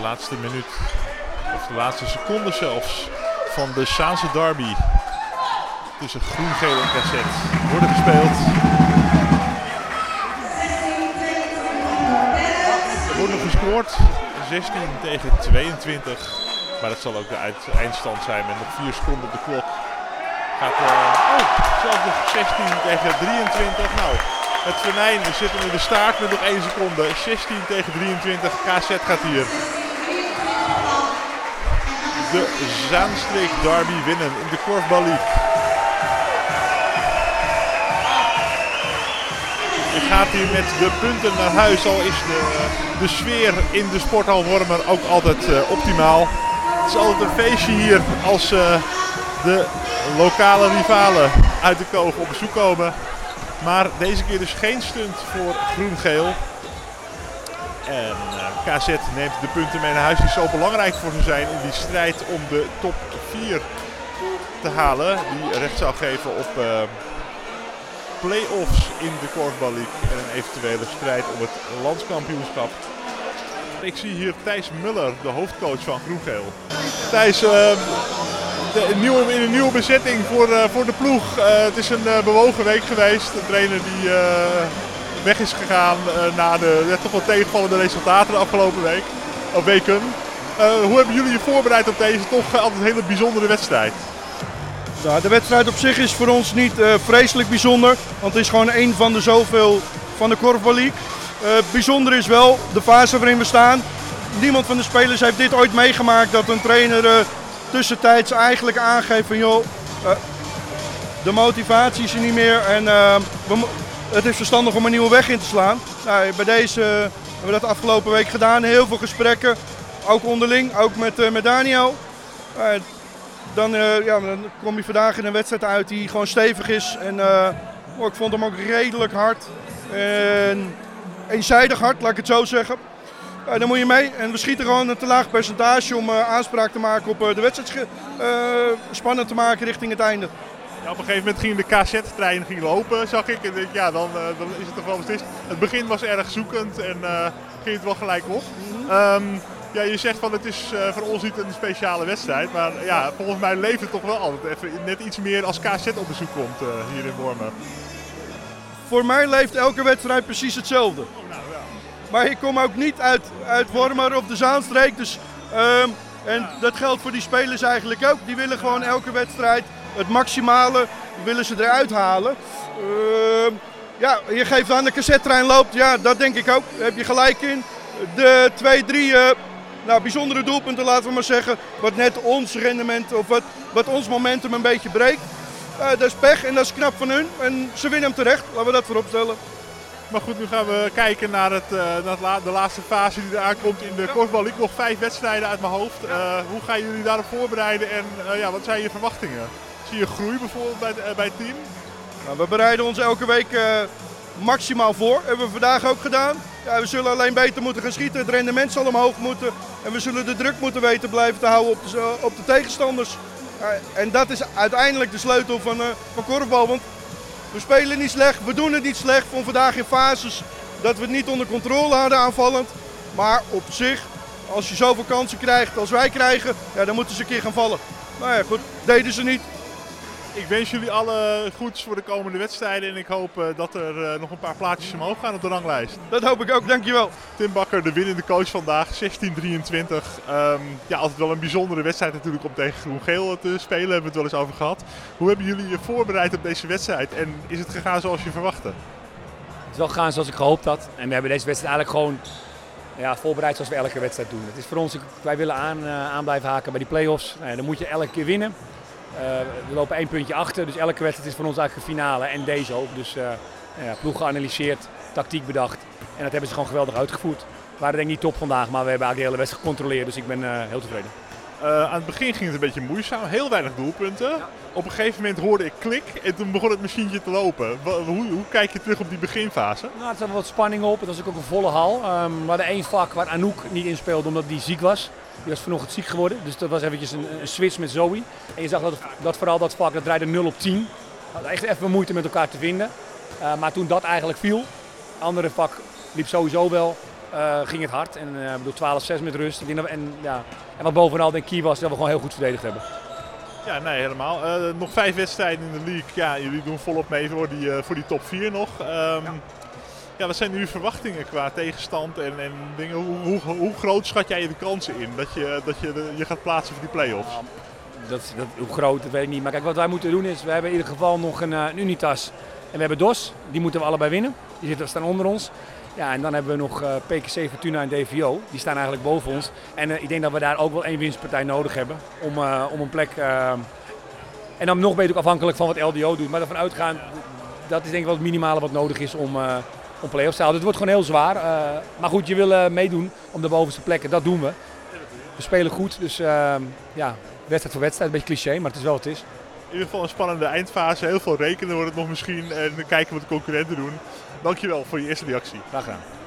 laatste minuut, of de laatste seconde zelfs, van de Saanse derby tussen Groen, Geel en Cassette worden gespeeld. Er wordt nog gescoord, 16 tegen 22. Maar dat zal ook de eindstand zijn met nog 4 seconden op de klok. Gaat, eh, oh, zelfs nog 16 tegen 23. Nou, het venijn, zitten in de staart met nog 1 seconde. 16 tegen 23, KZ gaat hier. De Zaanstreek Derby winnen in de Korfbal League. Je gaat hier met de punten naar huis, al is de, de sfeer in de sporthal Wormer ook altijd eh, optimaal. Het is altijd een feestje hier als eh, de lokale rivalen uit de koog op bezoek komen. Maar deze keer dus geen stunt voor groen-geel. En eh, KZ neemt de punten mee naar huis die zo belangrijk voor ze zijn in die strijd om de top 4 te halen. Die recht zou geven op eh, play-offs in de Korfbal League en een eventuele strijd om het landskampioenschap. Ik zie hier Thijs Muller, de hoofdcoach van Groen-Geel. Thijs, eh, de, nieuwe, in een nieuwe bezetting voor, voor de ploeg. Het is een bewogen week geweest. Een trainer die weg is gegaan eh, na de toch wel tegenvallende resultaten de afgelopen week. Of weken. Eh, hoe hebben jullie je voorbereid op deze toch eh, altijd hele bijzondere wedstrijd? Nou, de wedstrijd op zich is voor ons niet vreselijk bijzonder, want het is gewoon een van de zoveel van de Korfbal League. Bijzonder is wel de fase waarin we staan. Niemand van de spelers heeft dit ooit meegemaakt dat een trainer tussentijds eigenlijk aangeeft van joh, de motivatie is er niet meer en eh, we het is verstandig om een nieuwe weg in te slaan. Nou, bij deze hebben we dat afgelopen week gedaan, heel veel gesprekken, ook onderling, ook met, eh, met Daniel. Eh, dan, eh, ja, dan kom je vandaag in een wedstrijd uit die gewoon stevig is. En oh, ik vond hem ook redelijk hard. En eenzijdig hard, laat ik het zo zeggen. Eh, dan moet je mee. En we schieten gewoon een te laag percentage om aanspraak te maken op de wedstrijd. spannend te maken richting het einde. Ja, op een gegeven moment ging de KZ-trein ging lopen, zag ik. En ja, dan, eh, dan is het toch wel beslist. Het begin was erg zoekend en eh, ging het wel gelijk op. Ehm, ja, je zegt van het is eh, voor ons niet een speciale wedstrijd. Maar ja, volgens mij leeft het toch wel altijd even net iets meer als KZ op bezoek komt hier in Wormen. Voor mij leeft elke wedstrijd precies hetzelfde. Maar ik kom ook niet uit, uit Wormer of de Zaanstreek. Dus, ehm, en dat geldt voor die spelers eigenlijk ook. Die willen gewoon elke wedstrijd het maximale willen ze eruit halen. Ehm, ja, je geeft aan de cassettrein loopt. Ja, dat denk ik ook. Daar heb je gelijk in. De twee, drie eh, nou, bijzondere doelpunten, laten we maar zeggen. Wat net ons rendement of wat, wat ons momentum een beetje breekt. Eh, dat is pech en dat is knap van hun. En ze winnen hem terecht. Laten we dat voorop stellen. Maar goed, nu gaan we kijken naar, het, eh, naar de laatste fase die eraan komt in de korfbal. Ik nog vijf wedstrijden uit mijn hoofd. Hoe gaan jullie daarop voorbereiden en ja, wat zijn je verwachtingen? Je groei bijvoorbeeld bij, eh, bij het team? Nou, we bereiden ons elke week eh, maximaal voor. Hebben we vandaag ook gedaan. Ja, we zullen alleen beter moeten gaan schieten. Het rendement zal omhoog moeten. En we zullen de druk moeten weten blijven te houden op de, op de tegenstanders. En dat is uiteindelijk de sleutel van, eh van korfbal. Want we spelen niet slecht, we doen het niet slecht. Van vandaag in fases dat we het niet onder controle hadden aanvallend. Maar op zich, als je zoveel kansen krijgt als wij krijgen, ja, dan moeten ze een keer gaan vallen. Nou ja, goed, deden ze niet. Ik wens jullie alle goeds voor de komende wedstrijden en ik hoop eh, dat er eh, nog een paar plaatjes omhoog gaan op de ranglijst. Dat hoop ik ook, dankjewel. Tim Bakker, de winnende coach vandaag, 16-23. Ehm, ja, altijd wel een bijzondere wedstrijd natuurlijk om tegen Groen-Geel te spelen, hebben we het wel eens over gehad. Hoe hebben jullie je voorbereid op deze wedstrijd en is het gegaan zoals je verwachtte? Het is wel gegaan zoals ik gehoopt had. En we hebben deze wedstrijd eigenlijk gewoon ja, voorbereid zoals we elke wedstrijd doen. Het is voor ons, wij willen aan, eh, aan blijven haken bij die play-offs. Nou ja, dan moet je elke keer winnen. Eh, we lopen één puntje achter, dus elke wedstrijd is voor ons eigenlijk een finale en deze ook. Dus eh ja, ploeg geanalyseerd, tactiek bedacht en dat hebben ze gewoon geweldig uitgevoerd. We waren denk ik niet top vandaag, maar we hebben eigenlijk de hele wedstrijd gecontroleerd, dus ik ben eh, heel tevreden. Aan het begin ging het een beetje moeizaam, heel weinig doelpunten. Op een gegeven moment hoorde ik klik en toen begon het machientje te lopen. Hoe, hoe kijk je terug op die beginfase? Nou, er zat wat spanning op. Het was ook een volle hal. Ehm, we hadden één vak waar Anouk niet in speelde omdat die ziek was. Die was vanochtend ziek geworden. Dus dat was eventjes een, een switch met Zoe. En je zag dat, dat vooral dat vak, dat draaide 0 op 10. We hadden echt even moeite met elkaar te vinden. Eh, maar toen dat eigenlijk viel, andere vak liep sowieso wel. eh, ging het hard. En uh, bedoel 12-6 met rust. En, ja, en wat bovenal denk ik was, dat we gewoon heel goed verdedigd hebben. Ja, nee, helemaal. Nog vijf wedstrijden in de league. Ja, jullie doen volop mee voor die, voor die top 4 nog. Um, ja. Ja. wat zijn nu verwachtingen qua tegenstand en, en dingen? Hoe, hoe, groot schat jij de kansen in dat je, dat je je gaat plaatsen voor die play-offs? Dat, dat, hoe groot, dat weet ik niet. Maar kijk, wat wij moeten doen is, we hebben in ieder geval nog een, een Unitas en we hebben DOS. Die moeten we allebei winnen. Die zitten, staan onder ons. Ja, en dan hebben we nog uh, PKC Fortuna en DVO. Die staan eigenlijk boven ons. En uh, ik denk dat we daar ook wel één winstpartij nodig hebben om, om een plek... en dan nog beter afhankelijk van wat LDO doet. Maar ervan uitgaan, dat is denk ik wel het minimale wat nodig is om, om play-offs te. Het wordt gewoon heel zwaar. maar goed, je wil meedoen om de bovenste plekken. Dat doen we. We spelen goed, dus ja, wedstrijd voor wedstrijd. Een beetje cliché, maar het is wel wat het is. In ieder geval een spannende eindfase. Heel veel rekenen wordt het nog misschien. En kijken wat de concurrenten doen. Dankjewel voor je eerste reactie. Graag gedaan.